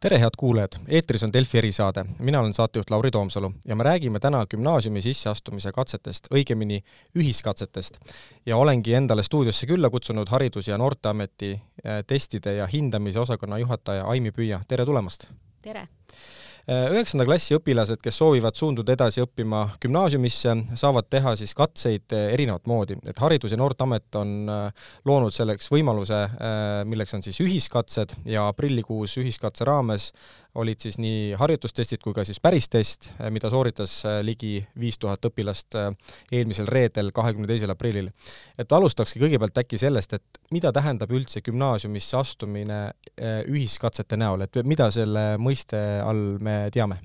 tere, head kuulajad! eetris on Delfi erisaade. mina olen saatejuht Lauri Toomsalu ja me räägime täna gümnaasiumi sisseastumise katsetest, õigemini ühiskatsetest. ja olengi endale stuudiosse külla kutsunud Haridus- ja Noorteameti eh, testide ja hindamise osakonna juhataja Aimi Püüa, tere tulemast! tere! Üheksanda klassi õpilased, kes soovivad suunduda edasi õppima gümnaasiumisse, saavad teha siis katseid eh, erinevat moodi, et Haridus- ja Noorteamet on eh, loonud selleks võimaluse, milleks on siis ühiskatsed ja aprillikuus ühiskatse raames olid siis nii harjutustestid kui ka siis päristest, mida sooritas ligi viis tuhat õpilast eelmisel reedel, kahekümne teisel aprillil. et alustakski kõigepealt äkki sellest, et mida tähendab üldse gümnaasiumisse astumine ühiskatsete näol, et mida selle mõiste all me teame?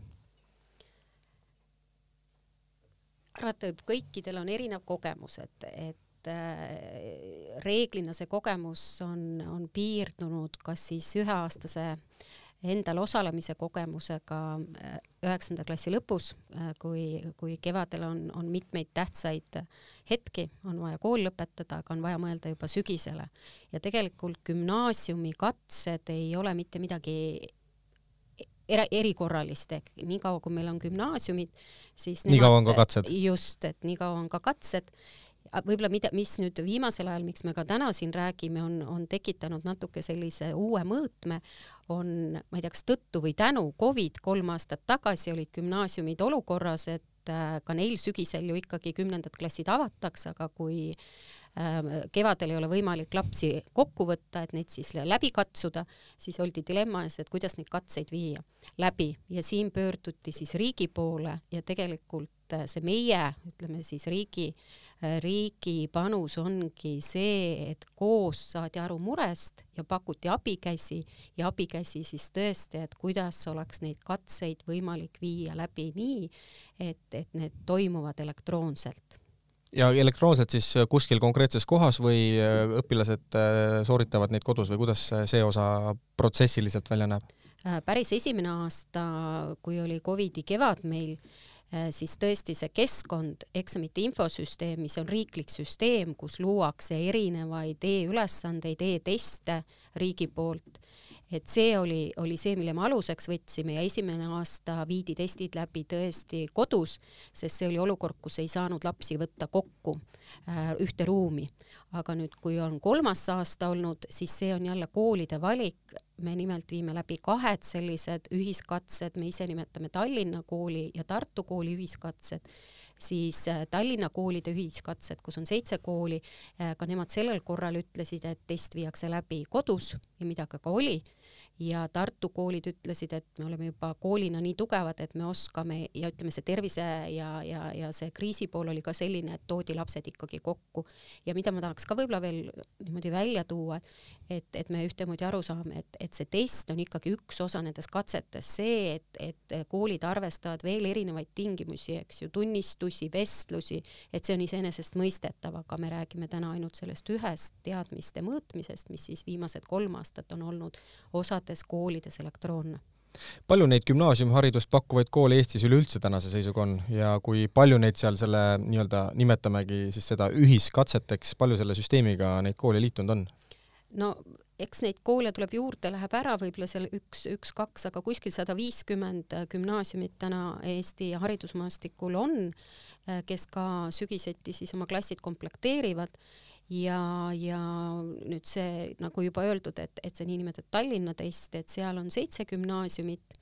arvata võib, kõikidel on erinev kogemus, et, et äh, reeglina see kogemus on, on piirdunud kas siis üheaastase endal osalemise kogemusega äh, üheksanda klassi lõpus, äh, kui, kui kevadel on, on mitmeid tähtsaid hetki, on vaja kool lõpetada, aga on vaja mõelda juba sügisele. ja tegelikult gümnaasiumi katsed ei ole mitte midagi era-, erikorralist ehk niikaua, kui meil on gümnaasiumid, siis nii kaua on ka katsed? just, et nii kaua on ka katsed, võib-olla mida, mis nüüd viimasel ajal, miks me ka täna siin räägime, on, on tekitanud natuke sellise uue mõõtme, on, ma ei tea, kas tõttu või tänu Covid kolm aastat tagasi olid gümnaasiumid olukorras, et äh, ka neil sügisel ju ikkagi kümnendad klassid avatakse, aga kui Ähm, kevadel ei ole võimalik lapsi kokku võtta, et neid siis läbi katsuda, siis oldi dilemma ees, et kuidas neid katseid viia läbi. Ja siin pöörduti siis riigi poole ja tegelikult äh, see meie, ütleme siis riigi, äh, riigi panus ongi see, et koos saadi aru murest ja pakuti abikäsi ja abikäsi siis tõesti, et kuidas oleks neid katseid võimalik viia läbi nii, et, et need toimuvad elektroonselt ja elektroonselt siis äh, kuskil konkreetses kohas või äh, õpilased äh, sooritavad neid kodus või kuidas see osa protsessiliselt välja näeb? päris esimene aasta, kui oli Covidi kevad meil, siis tõesti see keskkond, eksamite infosüsteem, mis on riiklik süsteem, kus luuakse erinevaid e-ülesandeid e, e-teste riigi poolt et see oli, oli see, mille me aluseks võtsime ja esimene aasta viidi testid läbi tõesti kodus, sest see oli olukord, kus ei saanud lapsi võtta kokku äh, ühte ruumi. aga nüüd, kui on kolmas aasta olnud, siis see on jälle koolide valik, me nimelt viime läbi kahed sellised ühiskatsed, me ise nimetame Tallinna kooli ja Tartu kooli ühiskatsed siis äh, Tallinna koolide ühiskatsed, kus on seitse kooli, äh, ka nemad sellel korral ütlesid, et test viiakse läbi kodus ja mida ka, ka oli ja Tartu koolid ütlesid, et me oleme juba koolina nii tugevad, et me oskame ja ütleme, see tervise ja, ja, ja see kriisi pool oli ka selline, et toodi lapsed ikkagi kokku. ja mida ma tahaks ka võib-olla veel niimoodi välja tuua, et, et me ühtemoodi aru saame, et, et see test on ikkagi üks osa nendest katsetest, see, et, et koolid arvestavad veel erinevaid tingimusi, eks ju, tunnistusi, vestlusi, et see on iseenesestmõistetav, aga me räägime täna ainult sellest ühest teadmiste mõõtmisest, mis siis viimased kolm aastat on olnud osad osades koolides elektroonne. Palju neid gümnaasiumiharidust pakkuvaid koole Eestis üleüldse tänase seisuga on? Ja kui palju neid seal selle nii-öelda, nimetamegi siis seda ühiskatseteks, palju selle süsteemiga neid koole liitunud on? no eks neid koole tuleb juurde, läheb ära võib-olla seal üks, üks-kaks, aga kuskil sada viiskümmend gümnaasiumit täna Eesti haridusmaastikul on, kes ka sügiseti siis oma klassid komplekteerivad ja, ja nüüd see, nagu juba öeldud, et, et see niinimetatud Tallinna test, et seal on seitse gümnaasiumit,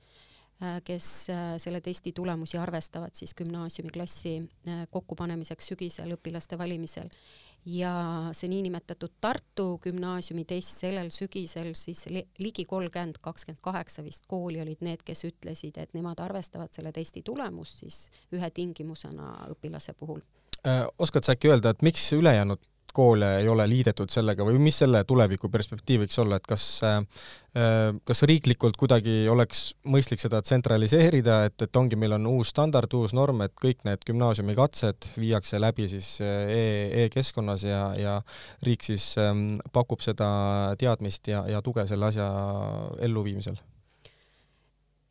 äh, kes äh, selle testi tulemusi arvestavad siis gümnaasiumiklassi äh, kokkupanemiseks sügisel õpilaste valimisel. ja see niinimetatud Tartu gümnaasiumi test sellel sügisel siis ligi kolmkümmend, kakskümmend kaheksa vist kooli olid need, kes ütlesid, et nemad arvestavad selle testi tulemust siis ühe tingimusena õpilase puhul oskad sa äkki öelda, et miks ülejäänud koole ei ole liidetud sellega või mis selle tuleviku perspektiiv võiks olla, et kas äh, kas riiklikult kuidagi oleks mõistlik seda tsentraliseerida, et, et ongi, meil on uus standard, uus norm, et kõik need gümnaasiumi katsed viiakse läbi siis äh, e, e-keskkonnas ja, ja riik siis ähm, pakub seda teadmist ja, ja tuge selle asja elluviimisel?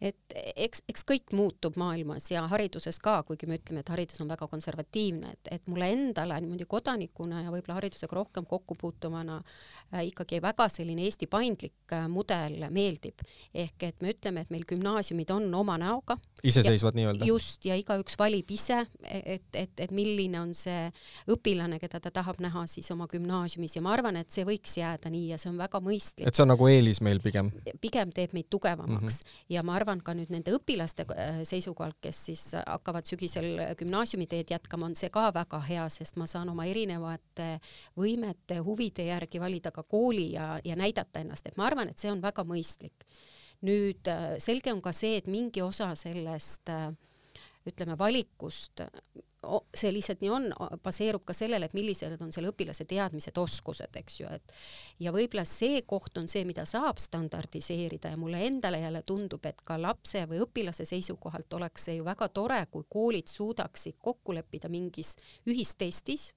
Et eks, eks kõik muutub maailmas ja hariduses ka, kuigi me ütleme, et haridus on väga konservatiivne, et, et mulle endale niimoodi kodanikuna ja võib-olla haridusega rohkem kokku puutuvana äh, ikkagi väga selline Eesti paindlik äh, mudel meeldib. ehk et me ütleme, et meil gümnaasiumid on oma näoga. iseseisvad nii-öelda. just, ja igaüks valib ise, et, et, et milline on see õpilane, keda ta tahab näha siis oma gümnaasiumis ja ma arvan, et see võiks jääda nii ja see on väga mõistlik. et see on nagu eelis meil pigem? pigem teeb meid tugevamaks mm -hmm. ja ma arvan ka nüüd nende õpilaste äh, seisukohalt, kes siis hakkavad sügisel gümnaasiumiteed jätkama, on see ka väga hea, sest ma saan oma erinevate võimete, huvide järgi valida ka kooli ja, ja näidata ennast, et ma arvan, et see on väga mõistlik. nüüd äh, selge on ka see, et mingi osa sellest äh, ütleme valikust see lihtsalt nii on, baseerub ka sellele, et millised on selle õpilase teadmised, oskused, eks ju, et ja võib-olla see koht on see, mida saab standardiseerida ja mulle endale jälle tundub, et ka lapse või õpilase seisukohalt oleks see ju väga tore, kui koolid suudaksid kokku leppida mingis ühistestis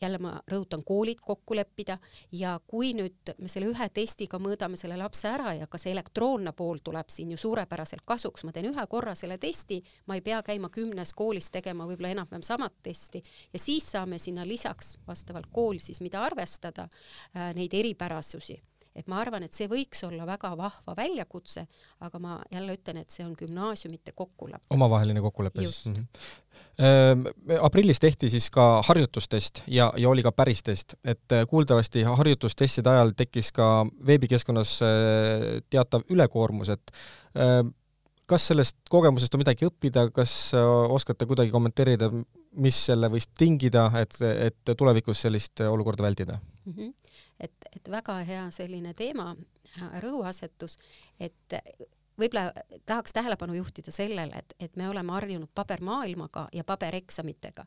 jälle ma rõhutan, koolid kokku leppida ja kui nüüd me selle ühe testiga mõõdame selle lapse ära ja ka see elektroonne pool tuleb siin ju suurepäraselt kasuks, ma teen ühe korra selle testi, ma ei pea käima kümnes koolis tegema võib-olla enam-vähem samat testi ja siis saame sinna lisaks vastavalt kool siis, mida arvestada, äh, neid eripärasusi et ma arvan, et see võiks olla väga vahva väljakutse, aga ma jälle ütlen, et see on gümnaasiumite kokkulepe. omavaheline kokkulepe siis mm. -hmm. aprillis tehti siis ka harjutustest ja, ja oli ka päris test, et äh, kuuldavasti harjutustestide ajal tekkis ka veebikeskkonnas äh, teatav ülekoormus, et kas sellest kogemusest on midagi õppida, kas oskate kuidagi kommenteerida, mis selle võis tingida, et, et tulevikus sellist olukorda vältida mm? -hmm et, et väga hea selline teema, rõhuasetus, et võib-olla tahaks tähelepanu juhtida sellele, et, et me oleme harjunud pabermaailmaga ja pabereksamitega.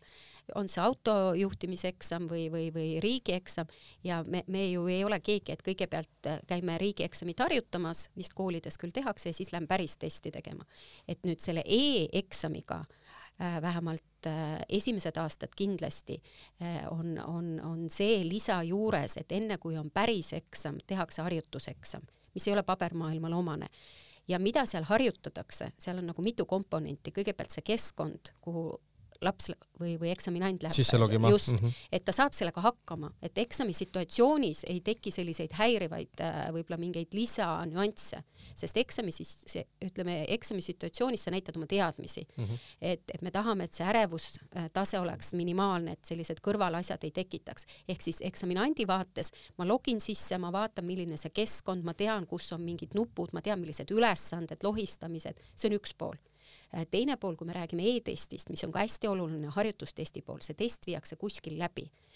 on see autojuhtimiseksam või, või, või riigieksam ja me, me ju ei ole keegi, et kõigepealt käime riigieksamit harjutamas, vist koolides küll tehakse ja siis lähme päris testi tegema. et nüüd selle e-eksamiga Äh, vähemalt äh, esimesed aastad kindlasti äh, on, on, on see lisa juures, et enne kui on päris eksam, tehakse harjutuseksam, mis ei ole pabermaailmale omane. Ja mida seal harjutatakse, seal on nagu mitu komponenti, kõigepealt see keskkond, kuhu laps või, või eksaminant läheb sisse logima. just mm, -hmm. et ta saab sellega hakkama, et eksami situatsioonis ei teki selliseid häirivaid võib-olla mingeid lisanüansse sest eksami siis see, ütleme eksami situatsioonis sa näitad oma teadmisi mm. -hmm. et, et me tahame, et see ärevustase oleks minimaalne, et sellised kõrvalasjad ei tekitaks. ehk siis eksaminandi vaates ma login sisse, ma vaatan, milline see keskkond, ma tean, kus on mingid nupud, ma tean, millised ülesanded, lohistamised, see on üks pool teine pool, kui me räägime e-testist, mis on ka hästi oluline harjutustesti pool, see test viiakse kuskil läbi. Äh,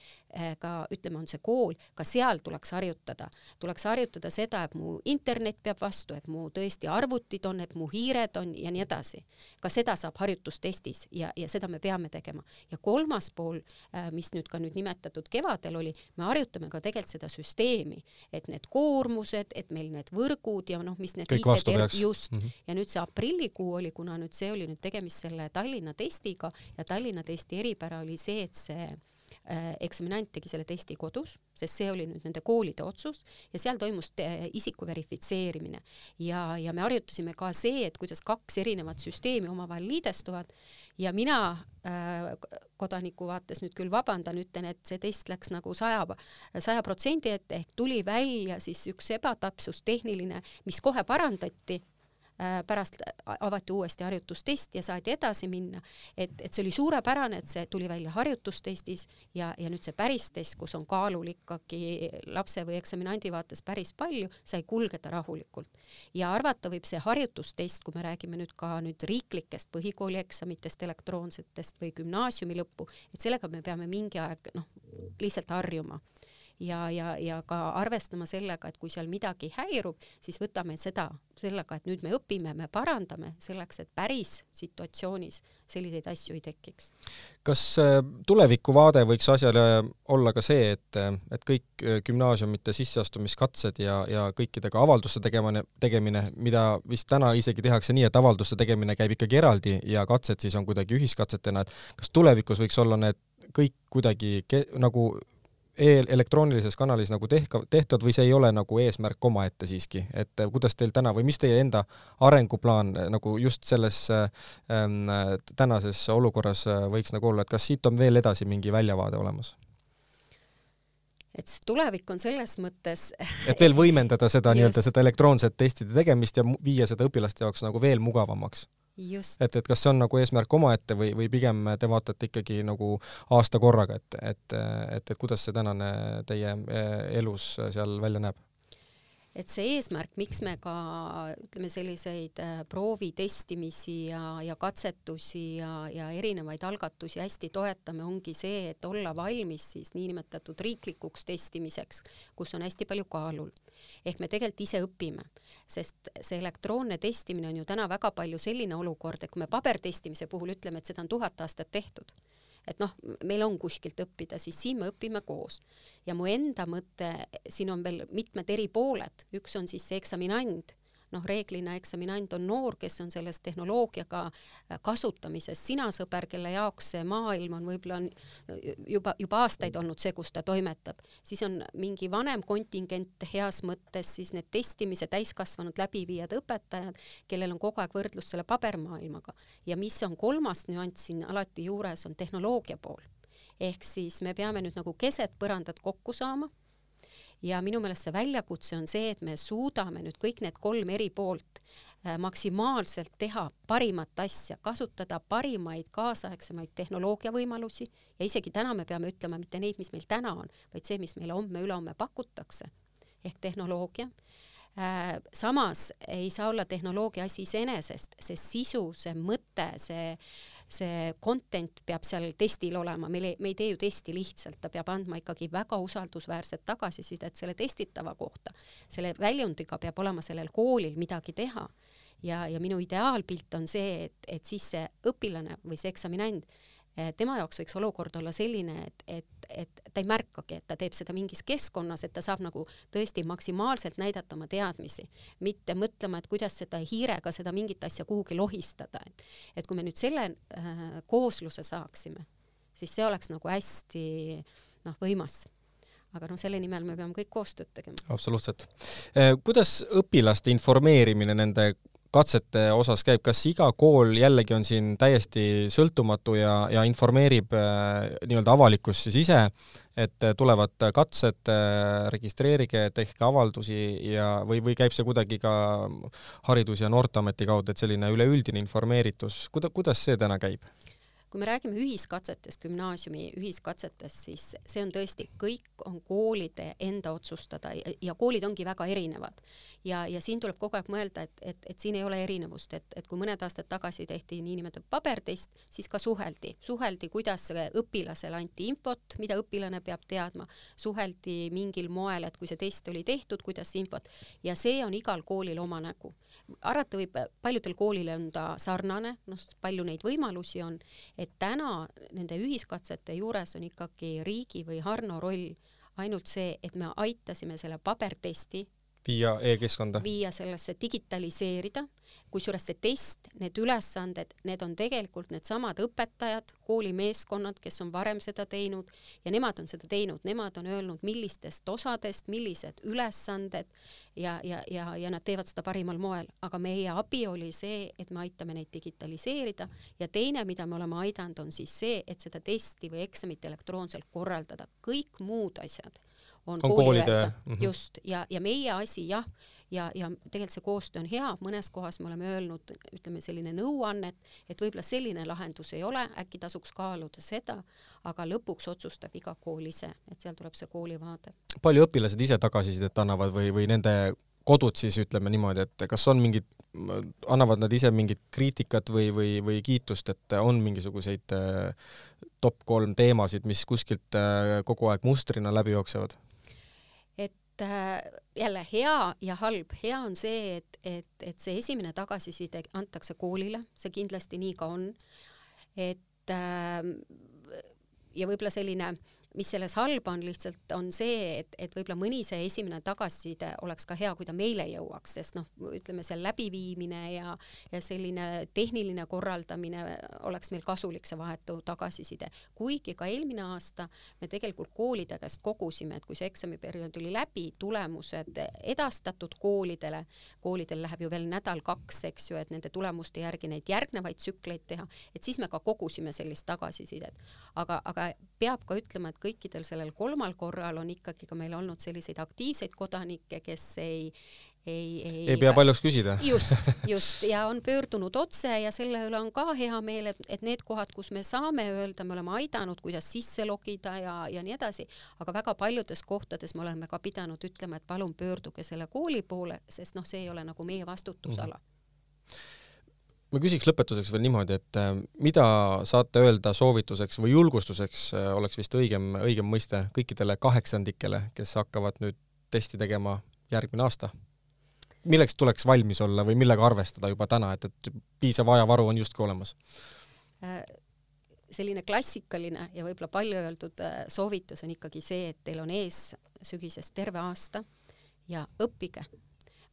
ka ütleme, on see kool, ka seal tuleks harjutada, tuleks harjutada seda, et mu internet peab vastu, et mu tõesti arvutid on, et mu hiired on ja nii edasi. ka seda saab harjutustestis ja, ja seda me peame tegema. ja kolmas pool, äh, mis nüüd ka nüüd nimetatud kevadel oli, me harjutame ka tegelikult seda süsteemi, et need koormused, et meil need võrgud ja noh, mis need kõik vastu peaks. just mm, -hmm. ja nüüd see aprillikuu oli, kuna nüüd see oli nüüd tegemist selle Tallinna testiga ja Tallinna testi eripära oli see, et see eksaminant tegi selle testi kodus, sest see oli nüüd nende koolide otsus ja seal toimus isiku verifitseerimine. Ja, ja me harjutasime ka see, et kuidas kaks erinevat süsteemi omavahel liidestuvad. Ja mina äh, kodaniku vaates nüüd küll vabandan, ütlen, et see test läks nagu saja, saja protsendi ette ehk tuli välja siis üks ebatäpsus tehniline, mis kohe parandati. Äh, pärast avati uuesti harjutustest ja saadi edasi minna, et, et see oli suurepärane, et see tuli välja harjutustestis ja, ja nüüd see päris test, kus on kaalul ikkagi lapse või eksaminandi vaates päris palju, sai kulgeda rahulikult. ja arvata võib see harjutustest, kui me räägime nüüd ka nüüd riiklikest põhikooli eksamitest, elektroonsetest või gümnaasiumi lõppu, et sellega me peame mingi aeg noh, lihtsalt harjuma ja, ja, ja ka arvestama sellega, et kui seal midagi häirub, siis võtame seda sellega, et nüüd me õpime, me parandame selleks, et päris situatsioonis selliseid asju ei tekiks. kas äh, tulevikuvaade võiks asjale olla ka see, et, et kõik äh, gümnaasiumite sisseastumiskatsed ja, ja kõikidega avalduste tegemine, tegemine, mida vist täna isegi tehakse nii, et avalduste tegemine käib ikkagi eraldi ja katsed siis on kuidagi ühiskatsetena, et kas tulevikus võiks olla need kõik kuidagi ke, nagu elektroonilises kanalis nagu tehka, tehtud või see ei ole nagu eesmärk omaette siiski, et kuidas teil täna või mis teie enda arenguplaan nagu just selles ähm, tänases olukorras võiks nagu olla, et kas siit on veel edasi mingi väljavaade olemas? et see tulevik on selles mõttes et veel võimendada seda nii-öelda seda elektroonset testide tegemist ja viia seda õpilaste jaoks nagu veel mugavamaks et, et kas see on nagu eesmärk omaette või, või pigem te vaatate ikkagi nagu aasta korraga, et, et, et, et kuidas see tänane teie eh, elus seal välja näeb? Et see eesmärk, miks me ka ütleme, selliseid äh, proovitestimisi ja, ja katsetusi ja, ja erinevaid algatusi hästi toetame, ongi see, et olla valmis siis niinimetatud riiklikuks testimiseks, kus on hästi palju kaalul. ehk me tegelikult ise õpime, sest see elektroonne testimine on ju täna väga palju selline olukord, et kui me pabertestimise puhul ütleme, et seda on tuhat aastat tehtud et noh, meil on kuskilt õppida, siis siin me õpime koos. ja mu enda mõte, siin on veel mitmed eri pooled, üks on siis see eksaminand noh, reeglina eksaminant on noor, kes on selles tehnoloogiaga äh, kasutamises. Sina sõber, kelle jaoks see maailm on võib-olla juba, juba aastaid olnud see, kus ta toimetab, siis on mingi vanem kontingent heas mõttes siis need testimise täiskasvanud läbiviijad õpetajad, kellel on kogu aeg võrdlus selle pabermaailmaga. Ja mis on kolmas nüanss siin alati juures, on tehnoloogia pool. Ehk siis me peame nüüd nagu keset põrandat kokku saama ja minu meelest see väljakutse on see, et me suudame nüüd kõik need kolm eri poolt äh, maksimaalselt teha parimat asja, kasutada parimaid kaasaegsemaid tehnoloogia võimalusi ja isegi täna me peame ütlema mitte neid, mis meil täna on, vaid see, mis meile homme-ülehomme pakutakse. Ehk tehnoloogia. Äh, samas ei saa olla tehnoloogia asi iseenesest, see sisu, see mõte, see see content peab seal testil olema, meil ei, me ei tee ju testi lihtsalt, ta peab andma ikkagi väga usaldusväärset tagasisidet selle testitava kohta. selle väljundiga peab olema sellel koolil midagi teha. ja, ja minu ideaalpilt on see, et, et siis see õpilane või see eksaminand Eh, tema jaoks võiks olukord olla selline, et, et, et ta ei märkagi, et ta teeb seda mingis keskkonnas, et ta saab nagu tõesti maksimaalselt näidata oma teadmisi, mitte mõtlema, et kuidas seda hiirega seda mingit asja kuhugi lohistada, et et kui me nüüd selle äh, koosluse saaksime, siis see oleks nagu hästi noh, võimas aga noh, selle nimel me peame kõik koostööd tegema. absoluutselt. Eh, kuidas õpilaste informeerimine nende katsete osas käib, kas iga kool jällegi on siin täiesti sõltumatu ja, ja informeerib äh, nii-öelda avalikkust siis ise, et äh, tulevad katsed äh,, registreerige, tehke avaldusi ja, või, või käib see kuidagi ka Haridus- ja Noorteameti kaudu, et selline üleüldine informeeritus, kuida-, kuidas see täna käib? Kui me räägime ühiskatsetest, gümnaasiumi ühiskatsetest, siis see on tõesti, kõik on koolide enda otsustada ja, ja koolid ongi väga erinevad. ja, ja siin tuleb kogu aeg mõelda, et, et, et siin ei ole erinevust, et, et kui mõned aastad tagasi tehti niinimetatud pabertest, siis ka suheldi, suheldi, kuidas õpilasele anti infot, mida õpilane peab teadma, suheldi mingil moel, et kui see test oli tehtud, kuidas infot. Ja see on igal koolil oma nägu arvata võib, paljudel koolil on ta sarnane, noh, palju neid võimalusi on, et täna nende ühiskatsete juures on ikkagi riigi või Harno roll ainult see, et me aitasime selle pabertesti viia e-keskkonda, viia sellesse digitaliseerida kusjuures see test, need ülesanded, need on tegelikult needsamad õpetajad, koolimeeskonnad, kes on varem seda teinud ja nemad on seda teinud, nemad on öelnud, millistest osadest, millised ülesanded ja, ja, ja, ja nad teevad seda parimal moel, aga meie abi oli see, et me aitame neid digitaliseerida. Ja teine, mida me oleme aidanud, on siis see, et seda testi või eksamit elektroonselt korraldada, kõik muud asjad on, on koolide. Mm -hmm. just ja, ja meie asi jah ja, ja tegelikult see koostöö on hea, mõnes kohas me oleme öelnud, ütleme selline nõuanne, et võib-olla selline lahendus ei ole, äkki tasuks kaaluda seda, aga lõpuks otsustab iga kool ise, et seal tuleb see kooli vaade. palju õpilased ise tagasisidet annavad või, või nende kodud siis ütleme niimoodi, et kas on mingid, annavad nad ise mingit kriitikat või, või, või kiitust, et on mingisuguseid äh, top kolm teemasid, mis kuskilt äh, kogu aeg mustrina läbi jooksevad? Et äh, jälle hea ja halb, hea on see, et, et, et see esimene tagasiside antakse koolile, see kindlasti nii ka on. et äh, ja võib-olla selline mis selles halba on lihtsalt, on see, et, et võib-olla mõni see esimene tagasiside oleks ka hea, kui ta meile jõuaks, sest noh, ütleme see läbiviimine ja, ja selline tehniline korraldamine oleks meil kasulik, see vahetu tagasiside. kuigi ka eelmine aasta me tegelikult koolide käest kogusime, et kui see eksamiperiood oli läbi, tulemused edastatud koolidele, koolidel läheb ju veel nädal-kaks, eks ju, et nende tulemuste järgi neid järgnevaid tsükleid teha, et siis me ka kogusime sellist tagasisidet. aga, aga peab ka ütlema, et kõikidel sellel kolmal korral on ikkagi ka meil olnud selliseid aktiivseid kodanikke, kes ei ei, ei, ei pea paljuks küsida. just, just ja on pöördunud otse ja selle üle on ka hea meel, et, et need kohad, kus me saame öelda, me oleme aidanud, kuidas sisse logida ja, ja nii edasi, aga väga paljudes kohtades me oleme ka pidanud ütlema, et palun pöörduge selle kooli poole, sest noh, see ei ole nagu meie vastutusala mm. -hmm ma küsiks lõpetuseks veel niimoodi, et äh, mida saate öelda soovituseks või julgustuseks, äh, oleks vist õigem, õigem mõiste, kõikidele kaheksandikele, kes hakkavad nüüd testi tegema järgmine aasta? milleks tuleks valmis olla või millega arvestada juba täna, et, et piisav ajavaru on justkui olemas? Äh, selline klassikaline ja võib-olla palju öeldud soovitus on ikkagi see, et teil on ees sügisest terve aasta ja õppige.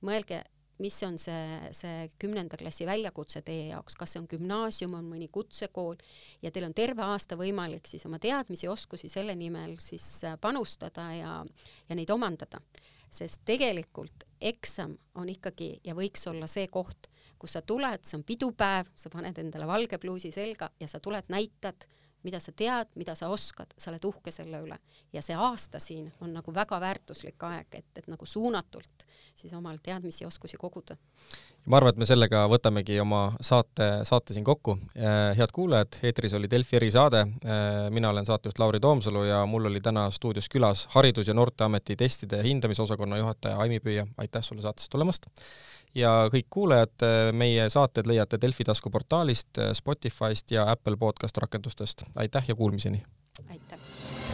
mõelge, mis on see, see kümnenda klassi väljakutse teie jaoks, kas see on gümnaasium, on mõni kutsekool? Ja teil on terve aasta võimalik siis oma teadmisi, oskusi selle nimel siis äh, panustada ja, ja neid omandada. Sest tegelikult eksam on ikkagi ja võiks olla see koht, kus sa tuled, see on pidupäev, sa paned endale valge pluusi selga ja sa tuled, näitad mida sa tead, mida sa oskad, sa oled uhke selle üle. ja see aasta siin on nagu väga väärtuslik aeg, et, et nagu suunatult siis omal teadmisi ja oskusi koguda. ma arvan, et me sellega võtamegi oma saate, saate siin kokku. Äh, head kuulajad, eetris oli Delfi erisaade. Äh, mina olen saatejuht Lauri Toomsalu ja mul oli täna stuudios külas Haridus- ja Noorteameti testide ja hindamisosakonna juhataja Aimi Püüa. aitäh sulle saatesse tulemast! Ja kõik kuulajad, meie saated leiate Delfi taskuportaalist, Spotify'st ja Apple podcast rakendustest. aitäh ja kuulmiseni! aitäh!